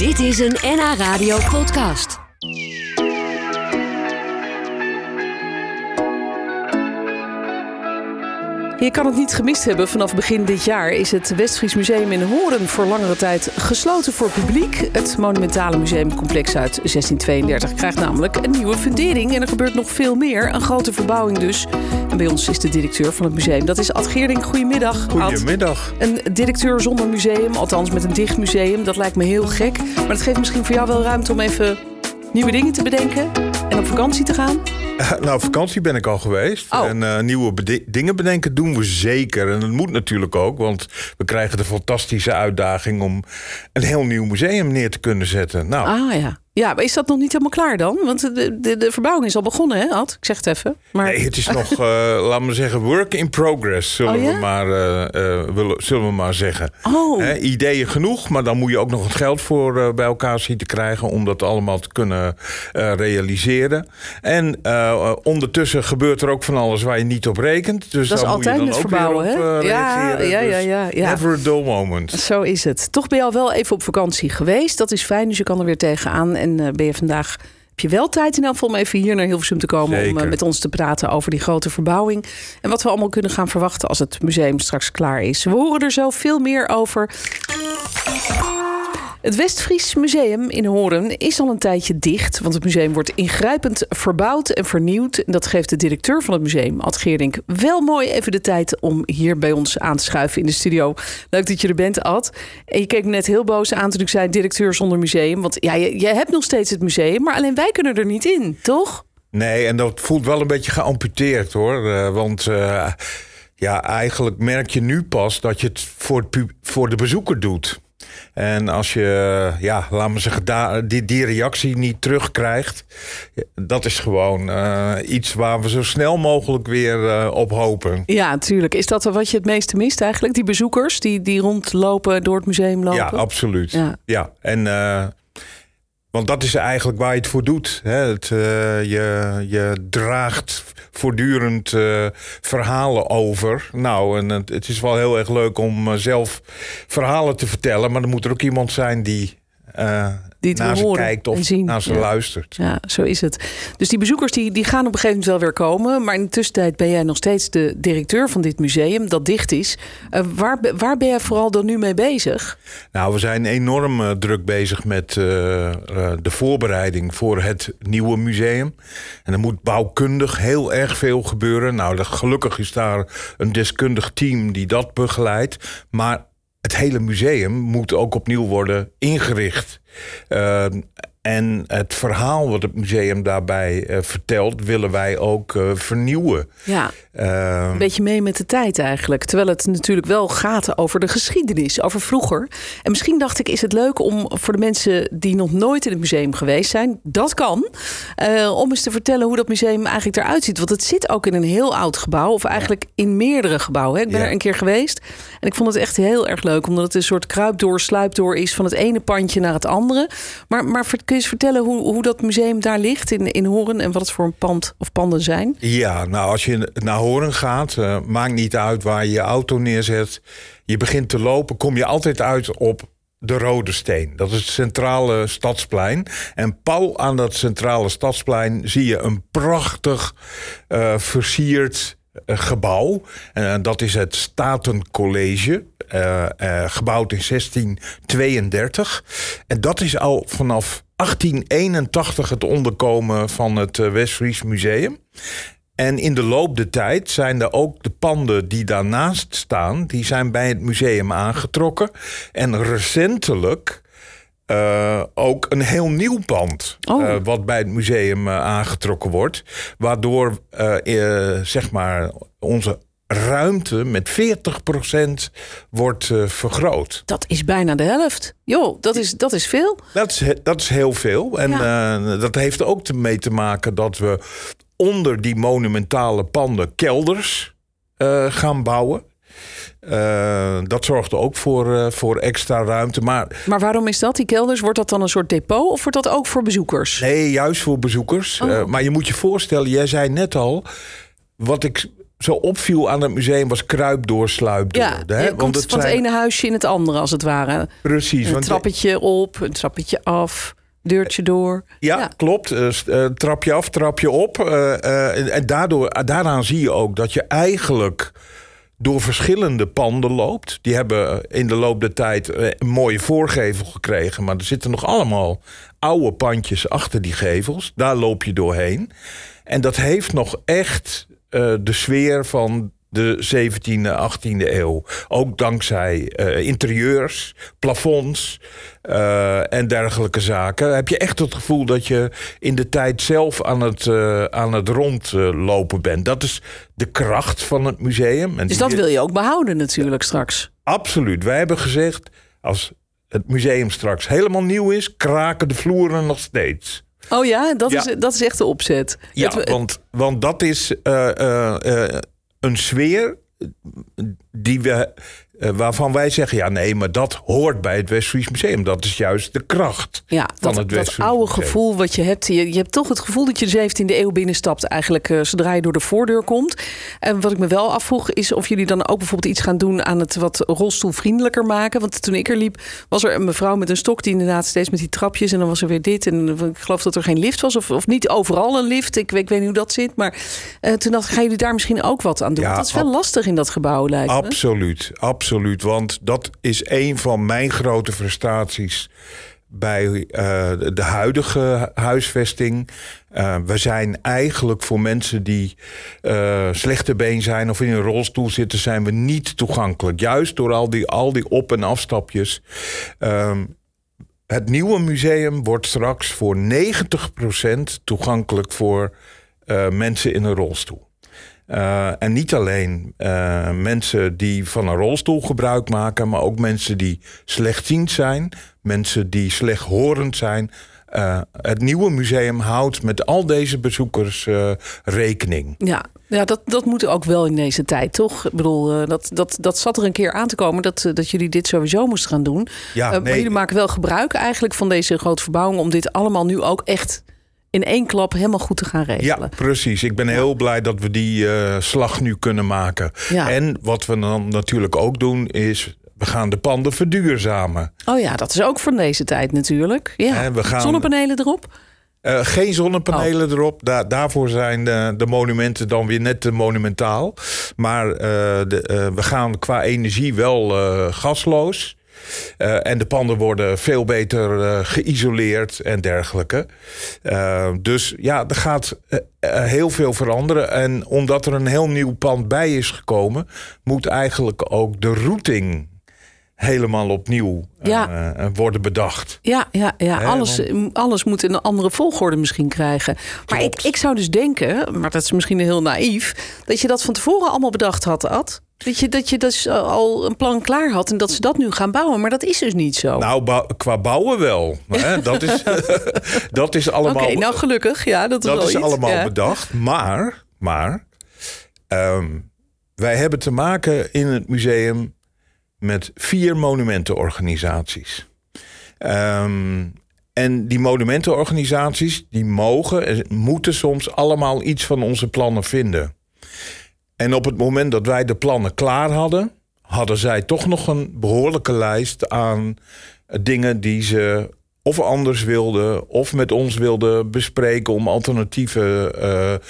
Dit is een NH Radio podcast. Je kan het niet gemist hebben. Vanaf begin dit jaar is het Westfries Museum in Horen voor langere tijd gesloten voor publiek. Het monumentale museumcomplex uit 1632 krijgt namelijk een nieuwe fundering. En er gebeurt nog veel meer. Een grote verbouwing dus. En bij ons is de directeur van het museum. Dat is Ad Geerding. Goedemiddag. Ad. Goedemiddag. Een directeur zonder museum, althans met een dicht museum, dat lijkt me heel gek. Maar dat geeft misschien voor jou wel ruimte om even nieuwe dingen te bedenken en op vakantie te gaan. Nou, op vakantie ben ik al geweest. Oh. En eh, nieuwe bede- dingen bedenken doen we zeker. En dat moet natuurlijk ook, want we krijgen de fantastische uitdaging om een heel nieuw museum neer te kunnen zetten. Nou, Ah ja. Ja, maar is dat nog niet helemaal klaar dan? Want de, de, de verbouwing is al begonnen, hè, Ad? Ik zeg het even. Maar... nee, het is nog, eh laat me zeggen, work in progress, zullen, Oh, ja? we, maar, eh, eh, willen, zullen we maar zeggen. Oh. Hè, ideeën genoeg, maar dan moet je ook nog het geld voor eh, bij elkaar zien te krijgen om dat allemaal te kunnen eh, realiseren. En eh, ondertussen gebeurt er ook van alles waar je niet op rekent. Dus Dat is daar moet je altijd dan ook verbouwen, hè? eh, Ja, ja, ja, Dus ja, ja. Never a dull moment. Zo is het. Toch ben je al wel even op vakantie geweest. Dat is fijn, dus je kan er weer tegenaan. En eh, ben je vandaag... Heb je wel tijd in elk geval om even hier naar Hilversum te komen... om Zeker. met ons te praten over die grote verbouwing. En wat we allemaal kunnen gaan verwachten als het museum straks klaar is. We horen er zo veel meer over. Het Westfries Museum in Horen is al een tijdje dicht, want het museum wordt ingrijpend verbouwd en vernieuwd. En dat geeft de directeur van het museum, Ad Geerdink, wel mooi even de tijd om hier bij ons aan te schuiven in de studio. Leuk dat je er bent, Ad. En je keek me net heel boos aan toen ik zei directeur zonder museum. Want ja, je, hebt nog steeds het museum, maar alleen wij kunnen er niet in, toch? Nee, en dat voelt wel een beetje geamputeerd hoor. Eh, want eh, ja, eigenlijk merk je nu pas dat je het voor, het voor de bezoeker doet. En als je, ja, laat me zeggen, die, die reactie niet terugkrijgt, dat is gewoon eh, iets waar we zo snel mogelijk weer eh, op hopen. Ja, natuurlijk. Is dat wat je het meeste mist eigenlijk? Die bezoekers die, die rondlopen, door het museum lopen? Ja, absoluut. Ja. Ja, en eh, want dat is eigenlijk waar je het voor doet. Hè? Het, eh, je, je draagt voortdurend eh, verhalen over. Nou, en het, het is wel heel erg leuk om eh, zelf verhalen te vertellen, maar er moet er ook iemand zijn die. Die het naar ze horen kijkt of zien. naar ze Ja. luistert. Ja, zo is het. Dus die bezoekers die, die gaan op een gegeven moment wel weer komen. Maar in de tussentijd ben jij nog steeds de directeur van dit museum dat dicht is. Eh, waar, waar ben jij vooral dan nu mee bezig? Nou, we zijn enorm eh, druk bezig met eh, de voorbereiding voor het nieuwe museum. En er moet bouwkundig heel erg veel gebeuren. Nou, dat- gelukkig is daar een deskundig team die dat begeleidt. Maar het hele museum moet ook opnieuw worden ingericht. Eh, en het verhaal wat het museum daarbij eh, vertelt, willen wij ook eh, vernieuwen. Ja, Eh, een beetje mee met de tijd eigenlijk. Terwijl het natuurlijk wel gaat over de geschiedenis, over vroeger. En misschien dacht ik, is het leuk om voor de mensen die nog nooit in het museum geweest zijn, dat kan, eh, om eens te vertellen hoe dat museum eigenlijk eruit ziet. Want het zit ook in een heel oud gebouw, of eigenlijk in meerdere gebouwen. hè. Ik ben Ja. er een keer geweest en ik vond het echt heel erg leuk, omdat het een soort kruipdoor, sluipdoor is van het ene pandje naar het andere. Maar, maar kun je eens vertellen hoe, hoe dat museum daar ligt in, in Horen en wat het voor een pand of panden zijn? Ja, nou als je naar Horen gaat, eh, maakt niet uit waar je je auto neerzet. Je begint te lopen, kom je altijd uit op de Rode Steen. Dat is het centrale stadsplein. En pal aan dat centrale stadsplein zie je een prachtig eh, versierd eh, gebouw. En dat is het Statencollege. eh, gebouwd in 1632. En dat is al vanaf 1881 het onderkomen van het eh, Westfries Museum. En in de loop der tijd zijn er ook de panden die daarnaast staan, die zijn bij het museum aangetrokken. En recentelijk eh, ook een heel nieuw pand, Oh. eh, wat bij het museum aangetrokken wordt. Waardoor zeg maar onze ruimte met 40% wordt eh, vergroot. Dat is bijna de helft. Joh, dat is, dat is veel. Dat is, dat is heel veel. En eh, dat heeft ook te- mee te maken dat we onder die monumentale panden kelders eh, gaan bouwen. Dat zorgt ook voor, voor extra ruimte. Maar Maar waarom is dat, die kelders? Wordt dat dan een soort depot of wordt dat ook voor bezoekers? nee, juist voor bezoekers. Oh. Maar je moet je voorstellen, jij zei net al, wat ik zo opviel aan het museum was kruip door, sluip door. Ja, hè? je komt het van het zijn- ene huisje in het andere, als het ware. Precies. Een want trappetje op, een trappetje af, deurtje door. Ja, Ja. klopt. Eh, trapje af, trapje op. Eh, en en daardoor, daaraan zie je ook dat je eigenlijk door verschillende panden loopt. Die hebben in de loop der tijd een mooie voorgevel gekregen. Maar er zitten nog allemaal oude pandjes achter die gevels. Daar loop je doorheen. En dat heeft nog echt eh, de sfeer van de 17e, 18e eeuw. Ook dankzij eh, interieurs, plafonds eh, en dergelijke zaken. Heb je echt het gevoel dat je in de tijd zelf aan het, aan het rondlopen bent. Dat is de kracht van het museum. En Dus dat wil je ook behouden natuurlijk straks. Absoluut. Wij hebben gezegd, als het museum straks helemaal nieuw is... kraken de vloeren nog steeds. Oh ja, dat, Ja. Is, dat is echt de opzet. Ja, Dat we- want, want dat is eh, eh, eh, een sfeer die we, eh, waarvan wij zeggen... ja, nee, maar dat hoort bij het Westfries Museum. Dat is juist de kracht Ja, van dat, het dat Westfries oude Museum. gevoel wat je hebt. Je, je hebt toch het gevoel dat je de 17e eeuw binnenstapt, eigenlijk eh, zodra je door de voordeur komt. En wat ik me wel afvroeg, is of jullie dan ook bijvoorbeeld iets gaan doen aan het wat rolstoelvriendelijker maken. Want toen ik er liep, was er een mevrouw met een stok die inderdaad steeds met die trapjes. En dan was er weer dit. En ik geloof dat er geen lift was, of, of niet overal een lift. Ik, weet- ik weet niet hoe dat zit. Maar eh, toen dacht ik, gaan jullie daar misschien ook wat aan doen? Ja, dat is wel lastig in dat gebouw, lijkt me. Absoluut, absoluut. Want dat is een van mijn grote frustraties bij eh, de- huidige huisvesting. Eh, we zijn eigenlijk voor mensen die eh slechte been zijn of in een rolstoel zitten, zijn we niet toegankelijk. Juist door al die, al die op- en afstapjes. Ehm, het nieuwe museum wordt straks voor 90% toegankelijk voor mensen in een rolstoel. Eh, en niet alleen eh, mensen die van een rolstoel gebruik maken, maar ook mensen die slechtziend zijn, mensen die slechthorend zijn. Eh, het nieuwe museum houdt met al deze bezoekers rekening. Ja, ja dat, dat moet ook wel in deze tijd, toch? Ik bedoel, dat, dat, dat zat er een keer aan te komen dat, dat jullie dit sowieso moesten gaan doen. Ja, Eh, Maar nee. jullie maken wel gebruik eigenlijk van deze grote verbouwing om dit allemaal nu ook echt in één klap helemaal goed te gaan Ja, regelen. precies. Ik ben heel blij dat we die eh, slag nu kunnen maken. Ja. En wat we dan natuurlijk ook doen is. We gaan de panden verduurzamen. Oh ja, dat is ook van deze tijd natuurlijk. Ja. En we gaan- Zonnepanelen erop? Eh, geen zonnepanelen Oh. erop. Da- daarvoor zijn de, de monumenten dan weer net te monumentaal. Maar eh, de, we gaan qua energie wel gasloos. Eh, en de panden worden veel beter eh, geïsoleerd en dergelijke. Eh, dus ja, er gaat heel veel veranderen. En omdat er een heel nieuw pand bij is gekomen, moet eigenlijk ook de routing helemaal opnieuw Ja. worden bedacht. Ja, ja, ja. Alles, alles moet een andere volgorde misschien krijgen. Maar ik, ik zou dus denken, maar dat is misschien heel naïef, dat je dat van tevoren allemaal bedacht had, Ad. Dat je, dat je dus al een plan klaar had en dat ze dat nu gaan bouwen. Maar dat is dus niet zo. Nou, bou- qua bouwen wel. Hè? Dat, is, dat is Oké, allemaal, nou gelukkig. Ja, dat is dat is allemaal Ja. bedacht. Maar, maar ehm, wij hebben te maken in het museum met vier monumentenorganisaties. Ehm, en die monumentenorganisaties die mogen en moeten soms allemaal iets van onze plannen vinden. En op het moment dat wij de plannen klaar hadden, hadden zij toch nog een behoorlijke lijst aan dingen die ze of anders wilden of met ons wilden bespreken om alternatieven eh, eh,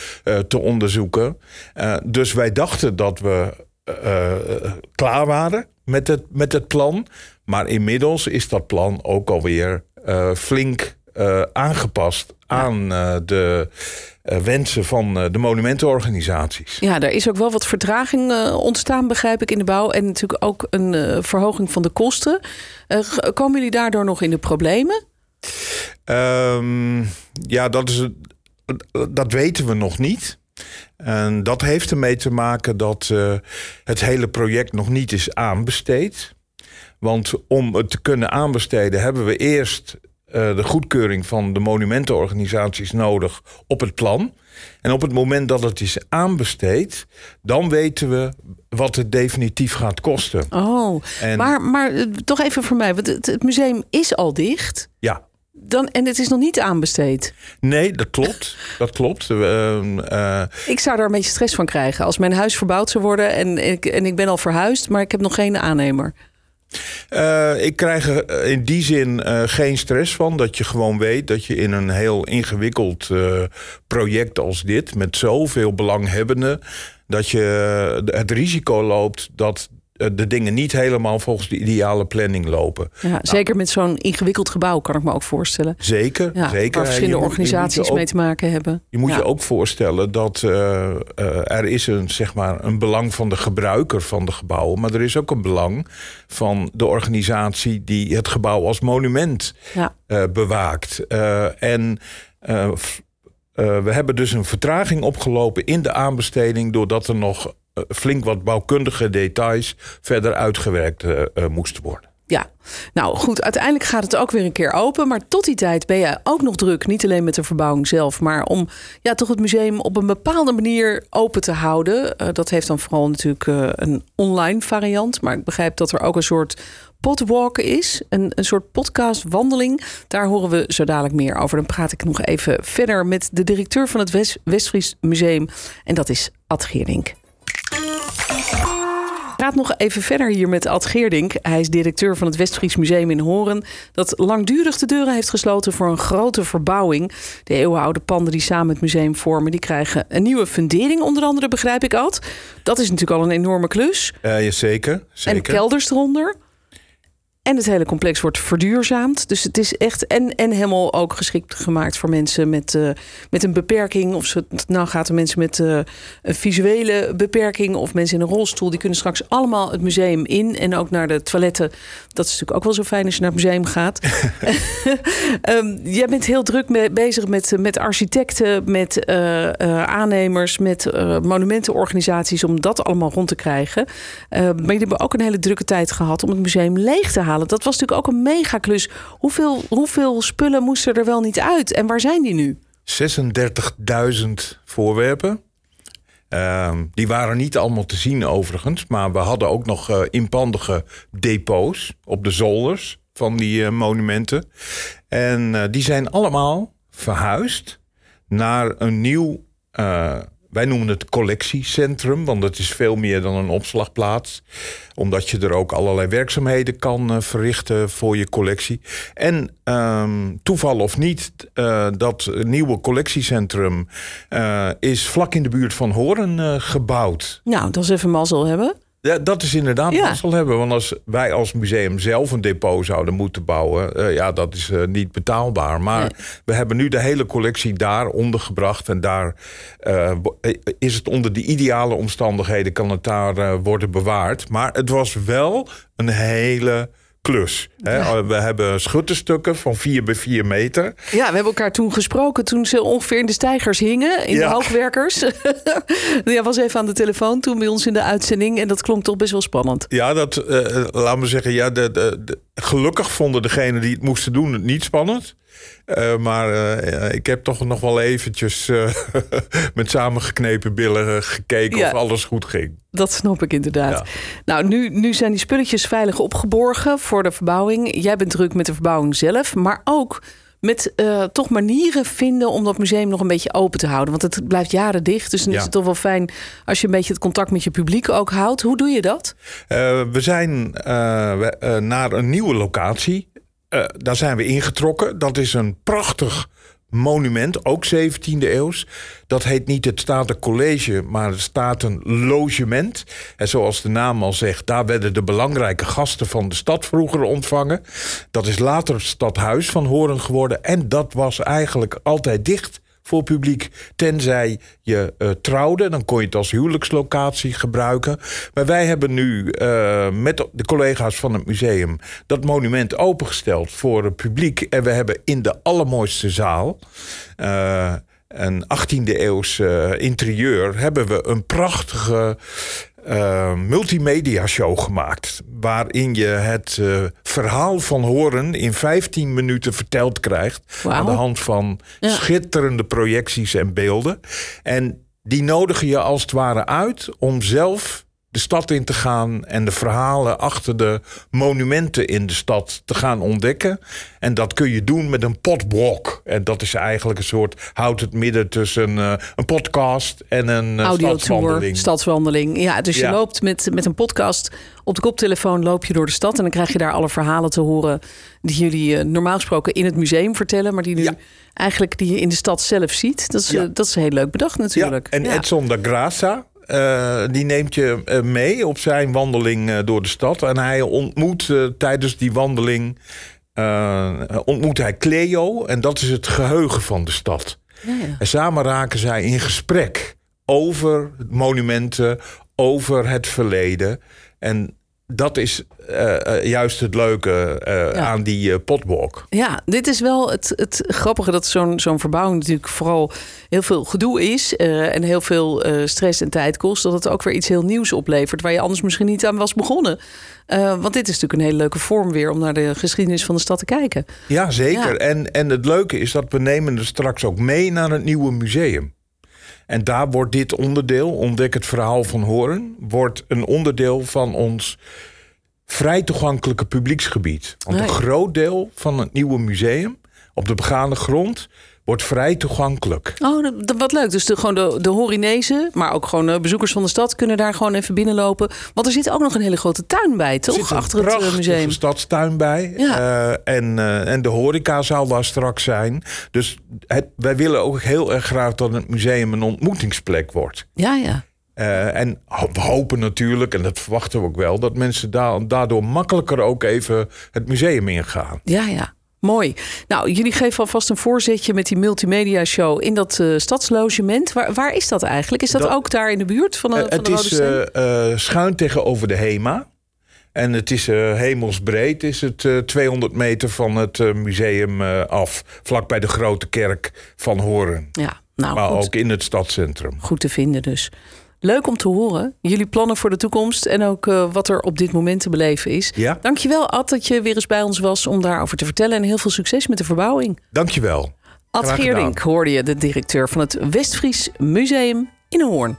te onderzoeken. Eh, dus wij dachten dat we klaar waren met het, met het plan. Maar inmiddels is dat plan ook alweer flink eh, aangepast aan eh, de eh, wensen van de monumentenorganisaties. Ja, er is ook wel wat vertraging ontstaan, begrijp ik, in de bouw. En natuurlijk ook een verhoging van de kosten. Komen jullie daardoor nog in de problemen? Ehm, ja, dat, is, dat weten we nog niet. En dat heeft ermee te maken dat het hele project nog niet is aanbesteed. Want om het te kunnen aanbesteden hebben we eerst eh, de goedkeuring van de monumentenorganisaties nodig op het plan. En op het moment dat het is aanbesteed, dan weten we wat het definitief gaat kosten. Oh, En- maar, maar eh, toch even voor mij. Want het, het museum is al dicht. Ja, Dan, en het is nog niet aanbesteed. Nee, dat klopt. Dat klopt. Uh, ik zou daar een beetje stress van krijgen. Als mijn huis verbouwd zou worden en ik, en ik ben al verhuisd, maar ik heb nog geen aannemer. Uh, ik krijg er in die zin uh, geen stress van. Dat je gewoon weet dat je in een heel ingewikkeld project als dit, met zoveel belanghebbenden, dat je het risico loopt dat eh, de dingen niet helemaal volgens de ideale planning lopen. Ja, zeker met zo'n ingewikkeld gebouw kan ik me ook voorstellen. Zeker, ja, zeker. Waar verschillende organisaties mee te maken hebben. Je moet je ook voorstellen dat uh, uh, er is een, zeg maar, een belang van de gebruiker van de gebouwen, maar er is ook een belang van de organisatie die het gebouw als monument uh, bewaakt. en we hebben dus een vertraging opgelopen in de aanbesteding doordat er nog eh, flink wat bouwkundige details verder uitgewerkt uh, moesten worden. Ja, nou goed, uiteindelijk gaat het ook weer een keer open. Maar tot die tijd ben je ook nog druk. Niet alleen met de verbouwing zelf, maar om ja, toch het museum op een bepaalde manier open te houden. Dat heeft dan vooral natuurlijk een online variant. Maar ik begrijp dat er ook een soort podwalk is. Een, een soort podcastwandeling. Daar horen we zo dadelijk meer over. Dan praat ik nog even verder met de directeur van het West Westfries Museum. En dat is Ad Geerdink praat nog even verder hier met Ad Geerdink. Hij is directeur van het Westfries Museum in Horen. Dat langdurig de deuren heeft gesloten voor een grote verbouwing. De eeuwenoude panden die samen het museum vormen... die krijgen een nieuwe fundering onder andere, begrijp ik, Ad. Dat is natuurlijk al een enorme klus. Uh, ja, zeker, zeker. En kelders eronder. En het hele complex wordt verduurzaamd. Dus het is echt en, en helemaal ook geschikt gemaakt voor mensen met, uh, met een beperking. Of het nou gaat er mensen met uh, een visuele beperking of mensen in een rolstoel. Die kunnen straks allemaal het museum in en ook naar de toiletten. Dat is natuurlijk ook wel zo fijn als je naar het museum gaat. um, jij bent heel druk mee, bezig met, met architecten, met uh, aannemers, met monumentenorganisaties om dat allemaal rond te krijgen. maar jullie hebben ook een hele drukke tijd gehad om het museum leeg te halen. Dat was natuurlijk ook een megaklus. Hoeveel, hoeveel spullen moesten er wel niet uit? En waar zijn die nu? 36.000 voorwerpen. Uh, die waren niet allemaal te zien overigens. Maar we hadden ook nog uh, inpandige depots op de zolders van die uh, monumenten. En uh, die zijn allemaal verhuisd naar een nieuw wij noemen het collectiecentrum, want het is veel meer dan een opslagplaats. Omdat je er ook allerlei werkzaamheden kan uh, verrichten voor je collectie. En um, toeval of niet, uh, dat nieuwe collectiecentrum uh, is vlak in de buurt van Horen gebouwd. Nou, dat is even mazzel hebben. Ja, dat is inderdaad ja. mazzel hebben. Want als wij als museum zelf een depot zouden moeten bouwen... Uh, ja, dat is uh, niet betaalbaar. Maar nee. we hebben nu de hele collectie daar ondergebracht. En daar uh, is het onder de ideale omstandigheden... kan het daar worden bewaard. Maar het was wel een hele klus. Hè? We hebben schutterstukken van 4 bij 4 meter. Ja, we hebben elkaar toen gesproken toen ze ongeveer in de stijgers hingen, in ja. de hoogwerkers. ja, was even aan de telefoon toen bij ons in de uitzending en dat klonk toch best wel spannend. Ja, dat, uh, laat me zeggen, ja, de, de, de, gelukkig vonden degenen die het moesten doen het niet spannend. Uh, maar uh, ik heb toch nog wel eventjes uh, met samengeknepen billen gekeken ja, of alles goed ging. Dat snap ik inderdaad. Ja. Nou, nu, nu zijn die spulletjes veilig opgeborgen voor de verbouwing. Jij bent druk met de verbouwing zelf, maar ook met toch manieren vinden om dat museum nog een beetje open te houden. Want het blijft jaren dicht, dus dan ja. is het toch wel fijn als je een beetje het contact met je publiek ook houdt. Hoe doe je dat? we zijn naar een nieuwe locatie uh, daar zijn we ingetrokken. Dat is een prachtig monument, ook 17e eeuws. Dat heet niet het Statencollege, maar het Staten Logement. En zoals de naam al zegt, daar werden de belangrijke gasten van de stad vroeger ontvangen. Dat is later het stadhuis van Horen geworden. En dat was eigenlijk altijd dicht voor publiek. Tenzij je uh, trouwde, dan kon je het als huwelijkslocatie gebruiken. Maar wij hebben nu uh, met de collega's van het museum dat monument opengesteld voor het publiek. En we hebben in de allermooiste zaal. Uh, een 18e eeuws interieur hebben we een prachtige uh, multimedia show gemaakt. Waarin je het uh, verhaal van Horen in 15 minuten verteld krijgt. Wow. Aan de hand van ja. schitterende projecties en beelden. En die nodigen je als het ware uit om zelf de stad in te gaan en de verhalen achter de monumenten in de stad te gaan ontdekken. En dat kun je doen met een podwalk. En dat is eigenlijk een soort, houdt het midden tussen uh, een podcast en een uh, stadswandeling. stadswandeling. Ja, dus je loopt met, met een podcast op de koptelefoon loop je door de stad en dan krijg je daar alle verhalen te horen die jullie uh, normaal gesproken in het museum vertellen, maar die nu eigenlijk die je in de stad zelf ziet. Dat is, dat is heel leuk bedacht natuurlijk. Ja, en Edson da Graça, uh, die neemt je uh, mee op zijn wandeling uh, door de stad. En hij ontmoet tijdens die wandeling ontmoet hij Cleo. En dat is het geheugen van de stad. Ja, ja. En samen raken zij in gesprek over monumenten, over het verleden. En dat is uh, juist het leuke uh, aan die potwalk. Ja, dit is wel het, het grappige dat zo'n zo'n verbouwing natuurlijk vooral heel veel gedoe is en heel veel stress en tijd kost. Dat het ook weer iets heel nieuws oplevert waar je anders misschien niet aan was begonnen. want dit is natuurlijk een hele leuke vorm weer om naar de geschiedenis van de stad te kijken. Ja, zeker. En, en het leuke is dat we nemen er straks ook mee naar het nieuwe museum. En daar wordt dit onderdeel, ontdek het verhaal van Horen, wordt een onderdeel van ons vrij toegankelijke publieksgebied. Want een groot deel van het nieuwe museum op de begane grond wordt vrij toegankelijk. Oh, wat leuk. Dus de, gewoon de, de Horinezen, maar ook gewoon de bezoekers van de stad kunnen daar gewoon even binnenlopen. Want er zit ook nog een hele grote tuin bij, toch? Achter het uh, museum. Er stadstuin bij. Ja. Uh, en, uh, en de horeca zal daar straks zijn. Dus het, wij willen ook heel erg graag dat het museum een ontmoetingsplek wordt. Ja, ja. Uh, en we hopen natuurlijk, en dat verwachten we ook wel, dat mensen daardoor makkelijker ook even het museum ingaan. Ja, ja. Mooi. Nou, jullie geven alvast een voorzetje met die multimedia show in dat uh, stadslogement. Waar, waar is dat eigenlijk? Is dat, ook daar in de buurt van de, uh, van de Het is uh, schuin tegenover de HEMA. En het is hemelsbreed, is het 200 meter van het museum af. Vlak bij de grote kerk van Horen. Ja, nou, maar goed. ook in het stadscentrum. Goed te vinden dus. Leuk om te horen. Jullie plannen voor de toekomst en ook uh, wat er op dit moment te beleven is. Ja. Dankjewel Ad dat je weer eens bij ons was om daarover te vertellen. En heel veel succes met de verbouwing. Dankjewel. Ad Geerdink hoorde je, de directeur van het Westfries Museum in Hoorn.